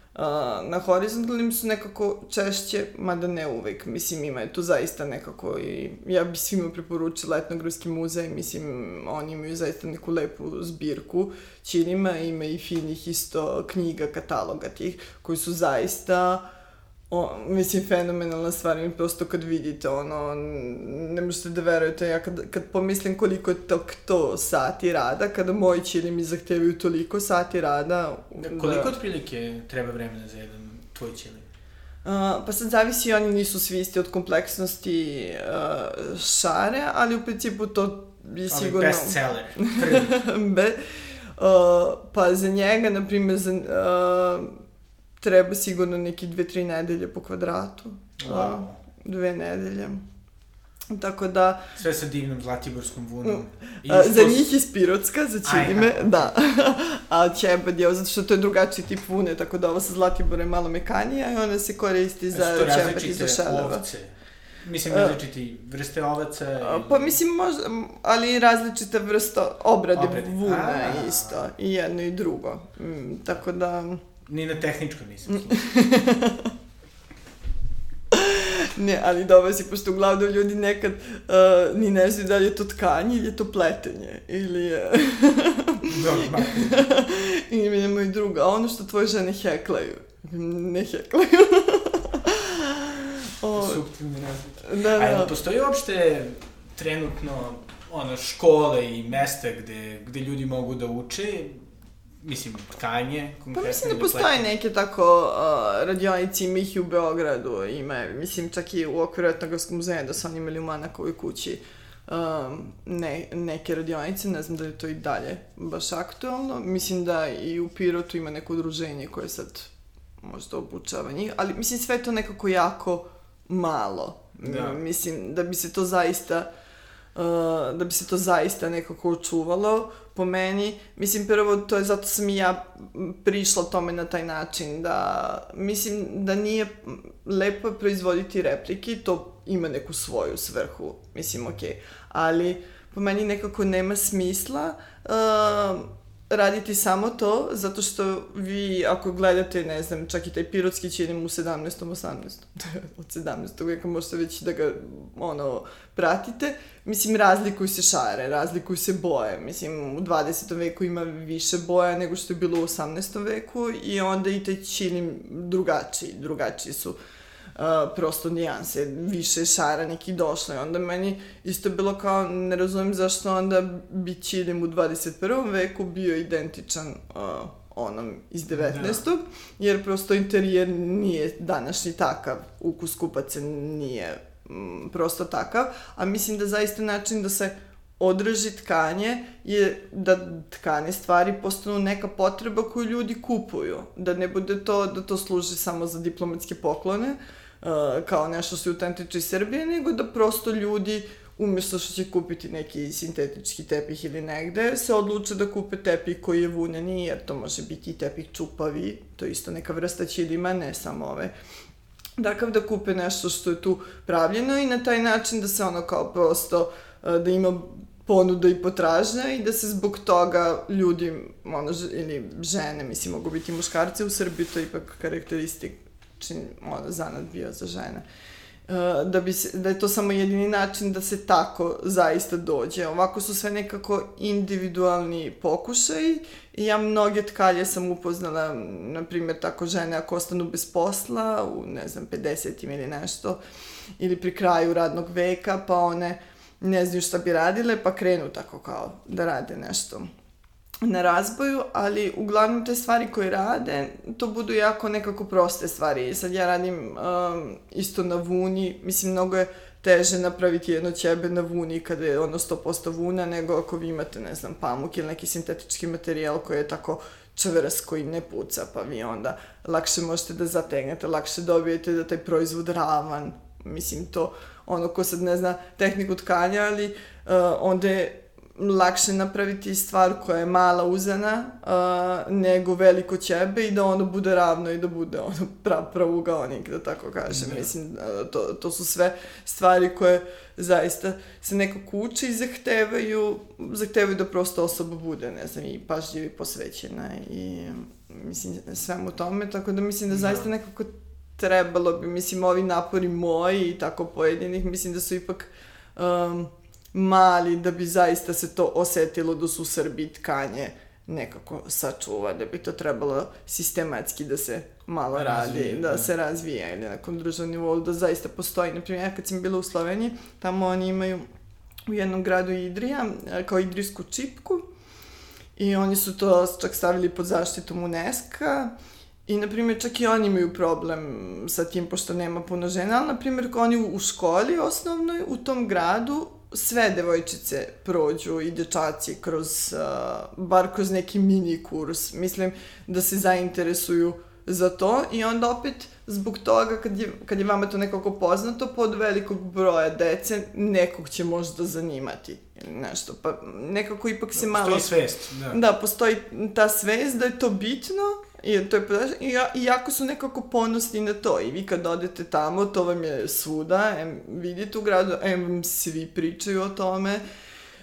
na horizontalnim su nekako češće, mada ne uvek, mislim ima je tu zaista nekako i ja bi svima preporučila etnografski muzej, mislim oni imaju zaista neku lepu zbirku činima, ima i finih isto knjiga, kataloga tih, koji su zaista o, mislim, fenomenalna stvar, mi prosto kad vidite, ono, ne možete da verujete, ja kad, kad pomislim koliko je to, to sati rada, kada moji čili mi zahtevaju toliko sati rada... Da, koliko otprilike treba vremena za jedan tvoj čili? Uh, pa sad zavisi, oni nisu svi isti od kompleksnosti uh, šare, ali u principu to je sigurno... Ali bestseller, Be, uh, pa za njega, na primjer, za, uh, treba sigurno neki dve, tri nedelje po kvadratu. Wow. Dve nedelje. Tako da... Sve sa divnom zlatiborskom vunom. A, za njih iz Pirotska, za Čilime, da. A Čebad je, zato što to je drugačiji tip vune, tako da ovo sa Zlatibora je malo mekanija i ona se koristi za Čebad i za šeleva. Ovce. Mislim, različiti vrste ovaca? I... Pa mislim, možda, ali i različite vrste obrade, obrade. vuna A, isto. I jedno i drugo. Mm, tako da... Ni na tehničkom nisam ne, ali dobro si, pošto uglavnom ljudi nekad uh, ni ne znaju da li je to tkanje ili je to pletenje, ili je... Dobro, Ili nemaju drugo, a ono što tvoje žene heklaju, ne heklaju. Subtilni razlike. Da, da. A postoji uopšte trenutno ono, škole i mesta gde, gde ljudi mogu da uče mislim, tkanje, konkretno. Pa mislim da postoje neke tako uh, radionici, ima ih i u Beogradu, ima, mislim, čak i u okviru etnografskog muzeja da su oni imali u Manakovoj kući um, ne, neke radionice, ne znam da je to i dalje baš aktualno. Mislim da i u Pirotu ima neko udruženje koje sad možda obučava njih, ali mislim sve to nekako jako malo. Da. Mislim da bi se to zaista da bi se to zaista nekako očuvalo po meni. Mislim, prvo, to je zato sam i ja prišla tome na taj način, da mislim da nije lepo proizvoditi replike, to ima neku svoju svrhu, mislim, okej, ali po meni nekako nema smisla uh, raditi samo to, zato što vi, ako gledate, ne znam, čak i taj pirotski činim u 17. 18. od 17. veka možete već da ga, ono, pratite. Mislim, razlikuju se šare, razlikuju se boje. Mislim, u 20. veku ima više boja nego što je bilo u 18. veku i onda i taj činim drugačiji, drugačiji su prosto nijanse, više šara neki došlo i onda meni isto bilo kao, ne razumijem zašto onda bi Čilim u 21. veku bio identičan uh, onom iz 19. Da. jer prosto interijer nije današnji takav, ukus kupaca nije mm, prosto takav, a mislim da zaista način da se održi tkanje je da tkane stvari postanu neka potreba koju ljudi kupuju. Da ne bude to da to služi samo za diplomatske poklone, uh, kao nešto što je autentično iz Srbije, nego da prosto ljudi umesto što će kupiti neki sintetički tepih ili negde, se odluče da kupe tepih koji je vuneni, jer to može biti i tepih čupavi, to je isto neka vrsta ćilima, ne samo ove. Dakle, da kupe nešto što je tu pravljeno i na taj način da se ono kao prosto, uh, da ima ponuda i potražnja i da se zbog toga ljudi, ono, ili žene, mislim, mogu biti muškarci u Srbiji, to je ipak karakteristik, čin, ono, zanad bio za žene. Uh, da, bi se, da je to samo jedini način da se tako zaista dođe. Ovako su sve nekako individualni pokušaj i ja mnoge tkalje sam upoznala, na primjer, tako žene ako ostanu bez posla u, ne znam, 50 ili nešto, ili pri kraju radnog veka, pa one uh, ne znaju šta bi radile, pa krenu tako kao da rade nešto na razboju, ali uglavnom te stvari koje rade, to budu jako nekako proste stvari. Sad ja radim um, isto na vuni, mislim mnogo je teže napraviti jedno ćebe na vuni kada je ono 100% vuna, nego ako vi imate, ne znam, pamuk ili neki sintetički materijal koji je tako čvrs koji ne puca, pa vi onda lakše možete da zategnete, lakše dobijete da taj proizvod ravan, mislim to ono ko sad ne zna tehniku tkanja, ali uh, onda je lakše napraviti stvar koja je mala uzana uh, nego veliko ćebe i da ono bude ravno i da bude ono prav, pravugaonik, da tako kažem. Da. Mislim, uh, to, to su sve stvari koje zaista se nekako uče i zahtevaju, zahtevaju da prosto osoba bude, ne znam, i pažljiva i posvećena i mislim, svemu tome, tako da mislim da, da. zaista nekako trebalo bi, mislim, ovi napori moji i tako pojedinih, mislim da su ipak um, mali da bi zaista se to osetilo da su u Srbiji tkanje nekako sačuva, da bi to trebalo sistematski da se malo razvije, radi, da, da se razvija ili na nekom društvenom nivou, da zaista postoji. Naprimjer, ja kad sam bila u Sloveniji, tamo oni imaju u jednom gradu Idrija, kao idrijsku čipku, i oni su to čak stavili pod zaštitom UNESCO-a, I, na primjer, čak i oni imaju problem sa tim, pošto nema puno žena, ali, na primjer, oni u školi osnovnoj, u tom gradu, sve devojčice prođu i dečaci kroz, uh, bar kroz neki mini kurs. Mislim da se zainteresuju za to i onda opet zbog toga kad je, kad je vama to nekako poznato, pod velikog broja dece nekog će možda zanimati ili nešto. Pa nekako ipak se da, malo... Postoji svest, da. Da, postoji ta svest da je to bitno I to je i, ja, i jako su nekako ponosni na to. I vi kad odete tamo, to vam je svuda, em, vidite u gradu, em, vam svi pričaju o tome.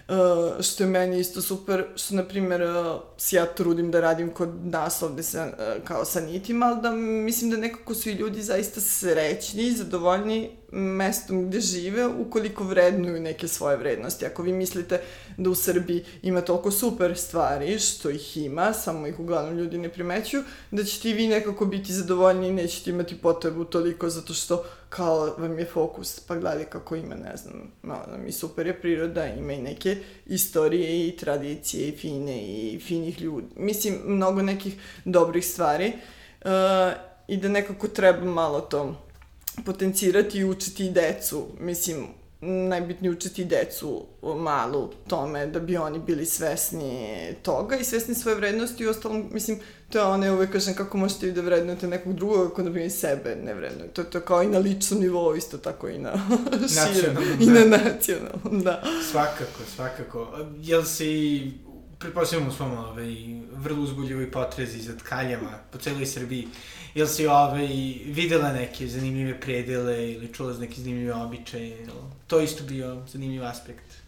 Uh, što je meni isto super, što na primjer uh, se ja trudim da radim kod nas ovde sa, uh, kao sa nitima, ali da mislim da nekako su i ljudi zaista srećni i zadovoljni mestom gde žive ukoliko vrednuju neke svoje vrednosti. Ako vi mislite da u Srbiji ima toliko super stvari, što ih ima, samo ih uglavnom ljudi ne primećuju, da ćete i vi nekako biti zadovoljni i nećete imati potrebu toliko zato što kao vam je fokus, pa gledaj kako ima, ne znam, malo mi super je priroda, ima i neke istorije i tradicije i fine i finih ljudi. Mislim, mnogo nekih dobrih stvari uh, i da nekako treba malo to potencirati i učiti decu. Mislim, najbitnije učiti decu malu tome da bi oni bili svesni toga i svesni svoje vrednosti i ostalom, mislim, to je ono, ja uvek kažem kako možete vi da vrednujete nekog drugog ako da bi i sebe ne vrednujete. To je to kao i na ličnom nivou, isto tako i na širem, i na da. nacionalnom, da. Svakako, svakako. Jel si pretpostavljamo u svom ovaj, vrlo uzbuljivoj potrezi za tkaljama po celoj Srbiji. Jel si ovaj, videla neke zanimljive predele ili čula za neke zanimljive običaje? To isto bio zanimljiv aspekt.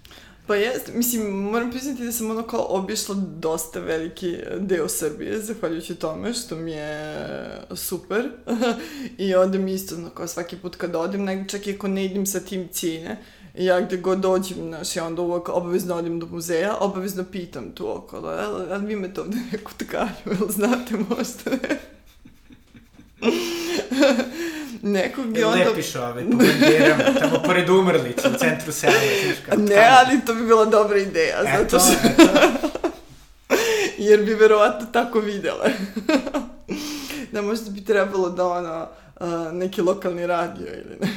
Pa jest, mislim, moram priznati da sam ono kao obišla dosta veliki deo Srbije, zahvaljujući tome, što mi je super. I onda mi isto, ono, kao svaki put kad odem, negdje čak i ako ne idem sa tim cijene, ja gde god dođem, znaš, ja onda uvek obavezno odim do muzeja, obavezno pitam tu okolo, ali, vi imate ovde neku tkanju, jel znate možda ne? nekog i I onda... Lepiš ove, po banderama, tamo pored umrlice, u centru sela, znaš kao Ne, tamo. ali to bi bila dobra ideja, zato Eto, što... jer bi verovatno tako videle. da možda bi trebalo da ono, uh, neki lokalni radio ili ne,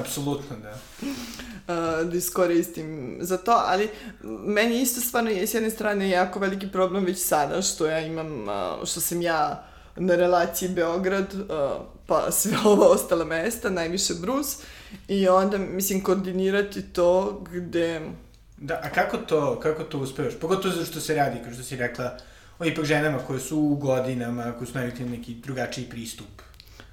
Apsolutno, da. da iskoristim za to, ali meni isto stvarno je s jedne strane jako veliki problem već sada što ja imam, što sam ja na relaciji Beograd, uh, pa sve ova ostala mesta, najviše Brus, i onda, mislim, koordinirati to gde... Da, a kako to, kako to uspevaš? Pogotovo zato što se radi, kao što si rekla, o ipak ženama koje su u godinama, koje su navikli na neki drugačiji pristup.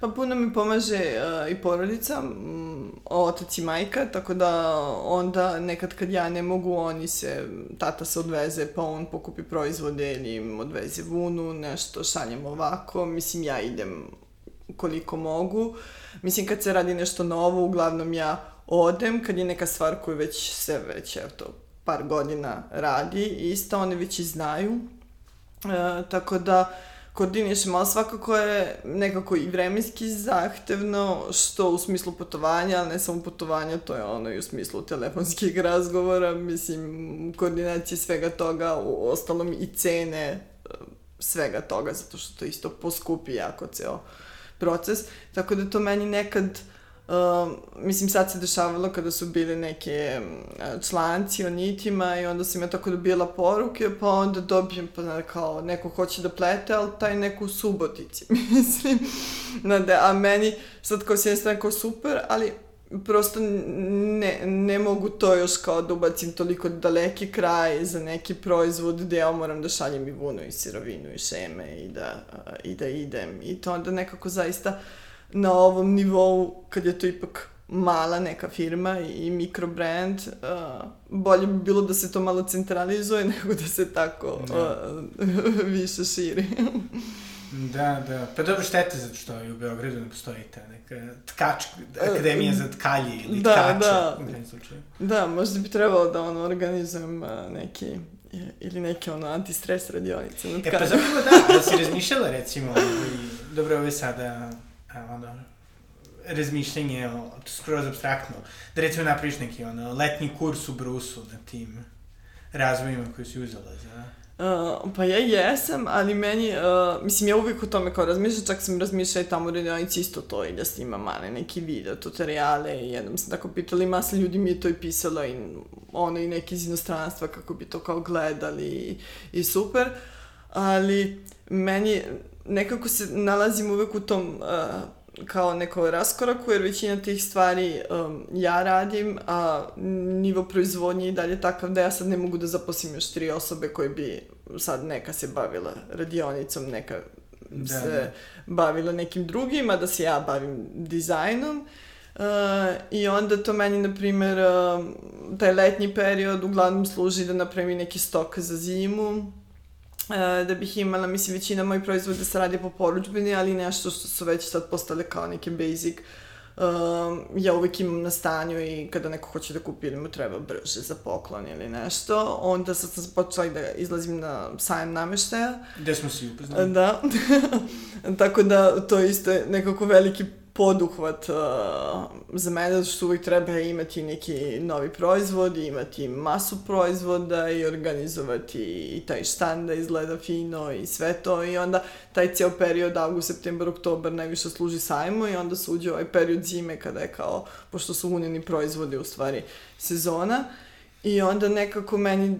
Pa puno mi pomaže uh, i porodica, mm, otac i majka, tako da onda nekad kad ja ne mogu, oni se, tata se odveze pa on pokupi proizvode ili im odveze vunu, nešto šaljem ovako, mislim ja idem koliko mogu. Mislim kad se radi nešto novo, uglavnom ja odem, kad je neka stvar koju već se već, evo par godina radi, isto oni već i znaju. E, tako da koordinišemo, ali svakako je nekako i vremenski zahtevno, što u smislu putovanja, ne samo putovanja, to je ono i u smislu telefonskih razgovora, mislim, koordinacije svega toga, u ostalom i cene e, svega toga, zato što to isto poskupi jako ceo proces, tako da to meni nekad Uh, mislim, sad se dešavalo kada su bili neke uh, članci o nitima i onda sam ja tako dobila poruke, pa onda dobijem pa da, kao neko hoće da plete, ali taj neko u Subotici, mislim. Na da, a meni sad kao s jedne strane kao super, ali prosto ne, ne mogu to još kao da ubacim toliko daleki kraj za neki proizvod gde ja moram da šaljem i vunu i sirovinu i šeme i da, uh, i da idem i to onda nekako zaista na ovom nivou, kad je to ipak mala neka firma i mikrobrand, uh, bolje bi bilo da se to malo centralizuje nego da se tako Da. uh, više širi. Da, da. Pa dobro štete zato što i u Beogradu ne postoji ta neka tkač, akademija za tkalje ili Da, tkače. da. Slučaju. da, možda bi trebalo da ono organizujem uh, neki ili neke ono antistres radionice. E pa zapravo da, da si razmišljala recimo, i, dobro, ovo je sada, ono, razmišljanje, o, to skroz abstraktno, da recimo napraviš neki ono, letnji kurs u Brusu na tim razvojima koji si uzela za... Uh, pa ja jesam, ali meni, uh, mislim, ja uvijek o tome kao razmišljam, čak sam razmišljala i tamo u radionici isto to i da snimam male neki video, tutoriale i jednom sam tako pitala i masa ljudi mi je to i pisalo i ono i neki iz inostranstva kako bi to kao gledali i, i super, ali meni nekako se nalazim uvek u tom uh, kao neko raskoraku, jer većina tih stvari um, ja radim, a nivo proizvodnje i dalje takav da ja sad ne mogu da zaposlim još tri osobe koje bi sad neka se bavila radionicom, neka Da, se da. bavila nekim drugim, a da se ja bavim dizajnom. Uh, I onda to meni, na primer, uh, taj letnji period uglavnom služi da napravim neki stok za zimu, da bih imala, mislim, većina mojih proizvoda se radi po poručbini, ali nešto što su već sad postale kao neke basic, um, ja uvek imam na stanju i kada neko hoće da kupi ili mu treba brže za poklon ili nešto, onda sad sam počela i da izlazim na sajam nameštaja, Gde smo se upoznali? Da. Tako da to isto je nekako veliki poduhvat uh, za mene, zato što uvijek treba imati neki novi proizvod, imati masu proizvoda i organizovati i taj štan da izgleda fino i sve to. I onda taj cijel period, august, septembar, oktobar najviše služi sajmu i onda se uđe ovaj period zime kada je kao, pošto su unjeni proizvodi u stvari sezona. I onda nekako meni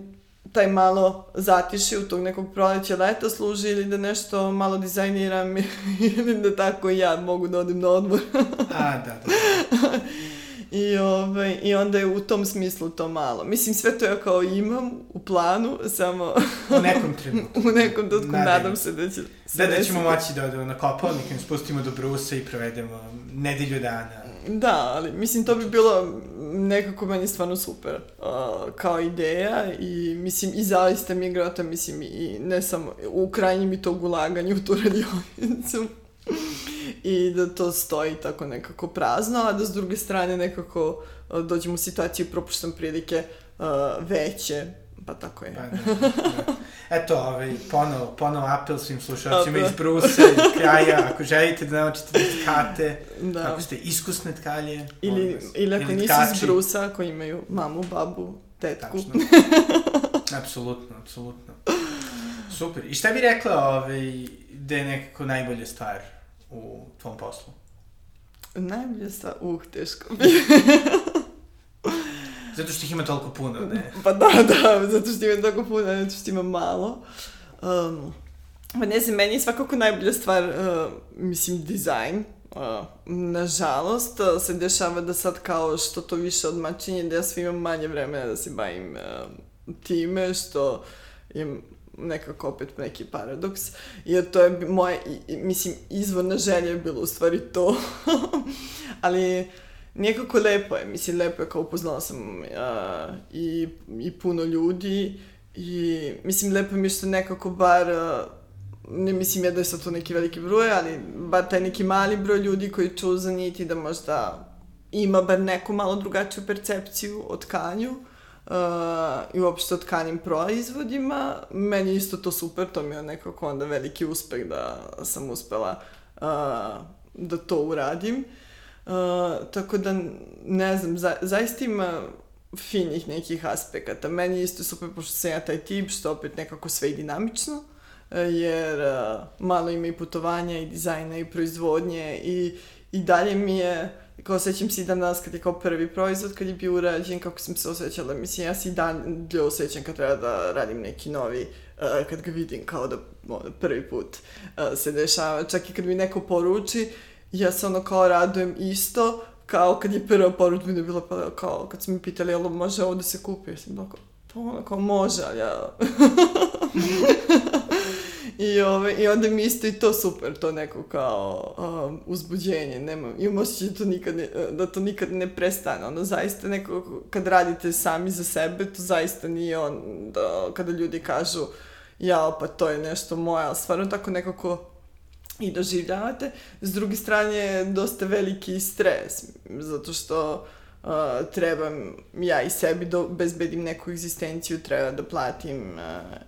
taj malo zatiše u tog nekog proleća leta služi ili da nešto malo dizajniram ili da tako ja mogu da odem na odmor. A, da, da. I, ovaj, I onda je u tom smislu to malo. Mislim, sve to ja kao imam u planu, samo U nekom trenutku. u nekom trenutku Nadam nadam se. da će se Da, da ćemo moći da odemo na kopalnik, da spustimo do Brusa i provedemo nedelju dana. Da, ali mislim to bi bilo nekako meni stvarno super uh, kao ideja i mislim i zaista mi je grota, mislim i ne samo u krajnjem i tog ulaganja u tu radionicu. I da to stoji tako nekako prazno, a da s druge strane nekako uh, dođemo u situaciju i propuštam prilike uh, veće, pa tako je. Pa, da, da. Eto, ovaj, ponovo, ponovo apel svim slušalcima iz Brusa i kraja, ako želite da naučite da tkate, da. ako ste iskusne tkalje. Ili, ili ako ili nisu tkači. iz Brusa, ako imaju mamu, babu, tetku. Tačno. apsolutno, apsolutno. Super. I šta bi rekla ovaj, da je nekako najbolja stvar u tvom poslu? Najbolja stvar? Uh, teško Zato što ih ima toliko puno, ne? Pa da, da, zato što ima toliko puno, zato što ima malo. Um, pa ne znam, meni je svakako najbolja stvar, uh, mislim, dizajn. Uh, nažalost, uh, se dešava da sad kao što to više odmačenje, da ja sve imam manje vremena da se bavim uh, time, što je nekako opet neki paradoks, jer to je moje, mislim, izvorna želja je bilo u stvari to, ali nekako lepo je, mislim, lepo je kao upoznala sam uh, i, i puno ljudi i mislim, lepo mi je što nekako bar uh, ne mislim ja da je sad to neki veliki broj, ali bar taj neki mali broj ljudi koji ču za niti da možda ima bar neku malo drugačiju percepciju o tkanju uh, i uopšte o tkanim proizvodima. Meni isto to super, to mi je nekako onda veliki uspeh da sam uspela uh, da to uradim. Uh, tako da, ne znam, za, zaista ima finih nekih aspekata. Meni je isto super, pošto sam ja taj tip, što opet nekako sve i dinamično, uh, jer uh, malo ima i putovanja i dizajna i proizvodnje i, i dalje mi je kao osjećam se i dan danas kad je kao prvi proizvod, kad je bio urađen, kako sam se osjećala, mislim, ja se i dan osjećam kad treba da radim neki novi, uh, kad ga vidim kao da ono, prvi put uh, se dešava, čak i kad mi neko poruči, ja se ono kao radujem isto, kao kad je prva poručbina bila pa kao kad su mi pitali jel može ovo da se kupi, ja sam kao, pa ono kao može, ali ja... I, ove, I onda mi isto i to super, to neko kao um, uzbuđenje, nema, imam osjećaj da to nikad ne, da to nikad ne prestane, ono zaista neko, kad radite sami za sebe, to zaista nije on, da, kada ljudi kažu, ja, pa to je nešto moje, ali stvarno tako nekako i doživljavate. S druge strane je dosta veliki stres, zato što uh, trebam ja i sebi da bezbedim neku egzistenciju, treba da platim uh,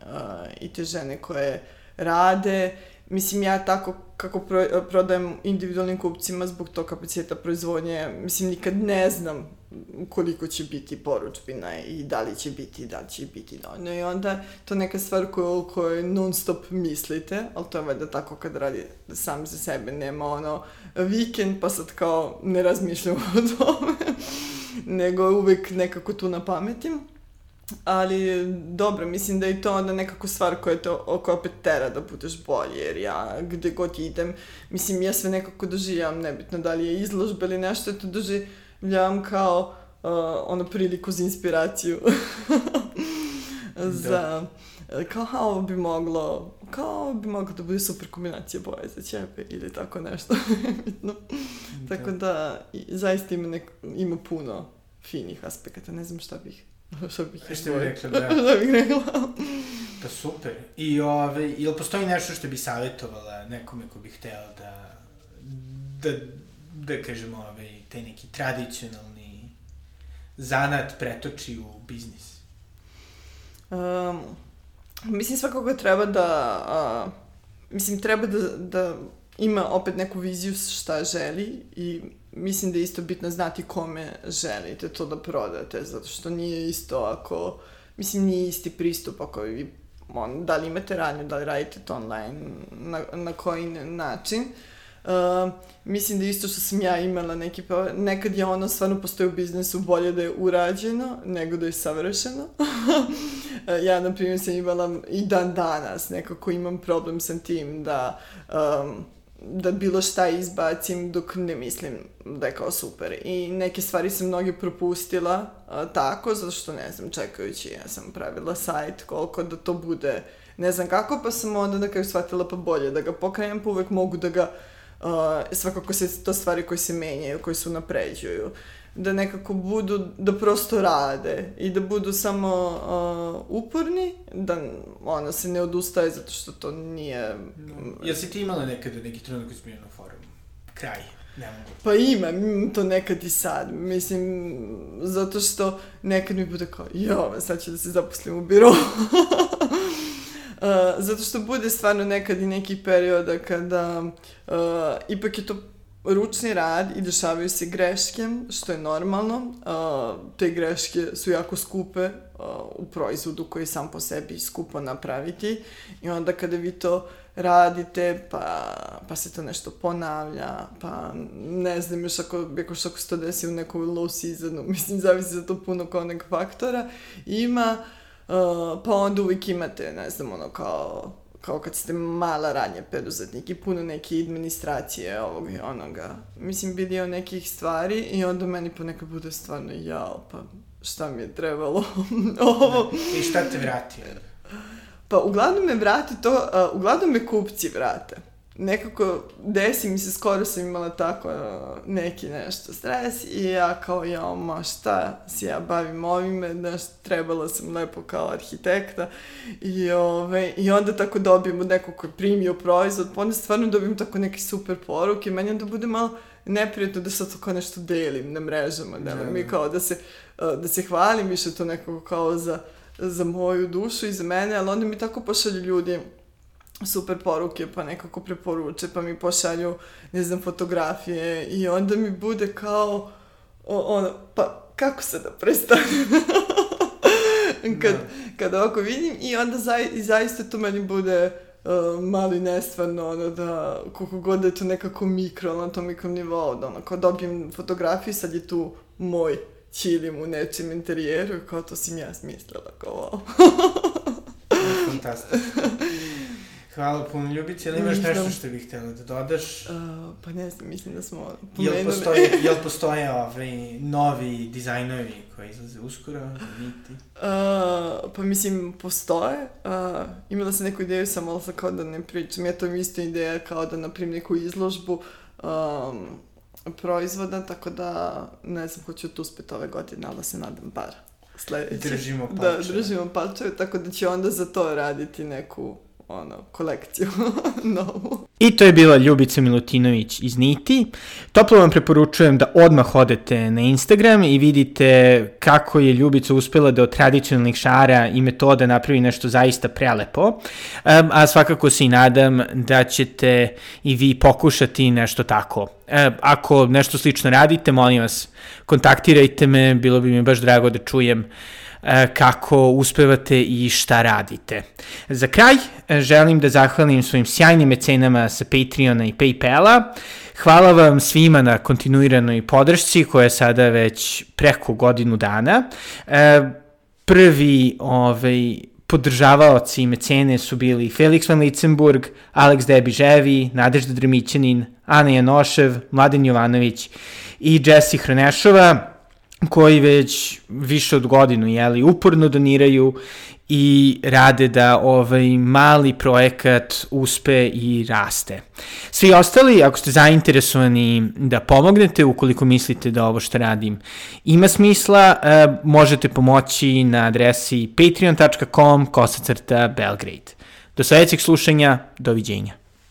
uh, i te žene koje rade. Mislim, ja tako kako pro, prodajem individualnim kupcima zbog tog kapaciteta proizvodnje, mislim, nikad ne znam koliko će biti poručbina i da li će biti, da li će biti dovoljno. I onda to neka stvar koju, koju non stop mislite, ali to je valjda tako kad radi sam za sebe, nema ono vikend pa sad kao ne razmišljam o tome, nego uvek nekako tu na pametim. Ali dobro, mislim da je to onda nekako stvar koja te koja opet tera da budeš bolji, jer ja gde god idem, mislim ja sve nekako doživljam, nebitno da li je izložba ili nešto, to doživljam kao uh, ono priliku za inspiraciju. za, da. kao ha, ovo bi moglo, kao bi moglo da bude super kombinacija boje za ćepe ili tako nešto. Bitno. Da. Tako da, i, zaista ima, neko, ima puno finih aspekata, ne znam šta bih Što bih Što bih rekla, da. Što bih rekla. Pa super. I ove, ili postoji nešto što bi savjetovala nekome ko bi hteo da, da, da kažemo, ove, taj neki tradicionalni zanat pretoči u biznis? Um, mislim svakako treba da, uh, mislim treba da, da ima opet neku viziju šta želi i mislim da je isto bitno znati kome želite to da prodate, zato što nije isto ako, mislim nije isti pristup ako vi on, da li imate radnju, da li radite to online, na, na koji način. Uh, mislim da isto što sam ja imala neki pa nekad je ono stvarno postoji u biznesu bolje da je urađeno nego da je savršeno. ja na primjer sam imala i dan danas nekako imam problem sa tim da um, da bilo šta izbacim dok ne mislim da je kao super. I neke stvari sam mnogi propustila a, tako, zato što ne znam, čekajući, ja sam pravila sajt koliko da to bude ne znam kako, pa sam onda na kraju shvatila pa bolje da ga pokrenem, pa uvek mogu da ga, uh, svakako se to stvari koje se menjaju, koje se napređuju da nekako budu, da prosto rade i da budu samo uh, uporni, da ona se ne odustaje zato što to nije... No. Jel si ti imala nekada neki trenutak koji na forum? Kraj. Ne mogu. Pa imam, imam to nekad i sad. Mislim, zato što nekad mi bude kao, jo, sad ću da se zaposlim u biro. zato što bude stvarno nekad i neki perioda kada uh, ipak je to ručni rad i dešavaju se greške, što je normalno. Uh, te greške su jako skupe uh, u proizvodu koji sam po sebi skupo napraviti i onda kada vi to radite, pa, pa se to nešto ponavlja, pa ne znam još ako, ako što se to desi u nekom low seasonu, mislim, zavisi za to puno kao nekog faktora, ima, uh, pa onda uvijek imate, ne znam, ono kao kao kad ste mala radnja preduzetnik i puno neke administracije ovog i onoga. Mislim, vidio nekih stvari i onda meni ponekad bude stvarno jao, pa šta mi je trebalo ovo. I šta te vrati? Pa uglavnom me vrati to, uh, uglavnom me kupci vrate nekako desi mi se, skoro sam imala tako neki nešto stres i ja kao, ja, ma šta se ja bavim ovime, znaš, trebala sam lepo kao arhitekta i, ove, i onda tako dobijem od nekog koji je primio proizvod, pa onda stvarno dobijem tako neke super poruke, meni onda bude malo neprijatno da sad to kao nešto delim na mrežama, da, da, mi kao da se, da se hvalim više to nekako kao za, za moju dušu i za mene, ali onda mi tako pošalju ljudi super poruke, pa nekako preporuče, pa mi pošalju, ne znam, fotografije i onda mi bude kao, ono, pa kako se da prestanem? kad, da. kad ovako vidim i onda zaj, i zaista to meni bude uh, mali nestvarno, ono da, koliko god da je to nekako mikro, na tom mikrom nivou, da ono, kao dobijem fotografiju, sad je tu moj čilim u nečem interijeru, kao to sam ja smislila, kao wow. Fantastično. Hvala puno, Ljubici, ali imaš nešto što bih htjela da dodaš? Uh, pa ne znam, mislim da smo pomenuli. Jel postoje, jel postoje ovaj, novi dizajnovi koji izlaze uskoro, niti? Uh, pa mislim, postoje. Uh, imala sam neku ideju, sam ali kao da ne pričam. Ja to mi isto ideja kao da napravim neku izložbu um, proizvoda, tako da ne znam, hoću tu uspeti ove godine, ali se nadam bar sledeće. Držimo palčeve. Da, držimo palčeve, tako da će onda za to raditi neku ono, kolekciju novu. I to je bila Ljubica Milutinović iz Niti. Toplo vam preporučujem da odmah odete na Instagram i vidite kako je Ljubica uspela da od tradicionalnih šara i metoda napravi nešto zaista prelepo. A svakako se i nadam da ćete i vi pokušati nešto tako. Ako nešto slično radite, molim vas, kontaktirajte me, bilo bi mi baš drago da čujem uh, kako uspevate i šta radite. Za kraj e, želim da zahvalim svojim sjajnim mecenama sa Patreona i Paypala. Hvala vam svima na kontinuiranoj podršci koja je sada već preko godinu dana. E, prvi ovaj, podržavaoci i mecene su bili Felix van Litzenburg, Alex Debiževi, Nadežda Drmićanin, Ana Janošev, Mladen Jovanović i Jesse Hronešova koji već više od godinu jeli, uporno doniraju i rade da ovaj mali projekat uspe i raste. Svi ostali, ako ste zainteresovani da pomognete, ukoliko mislite da ovo što radim ima smisla, eh, možete pomoći na adresi patreon.com kosacrta Belgrade. Do sledećeg slušanja, doviđenja.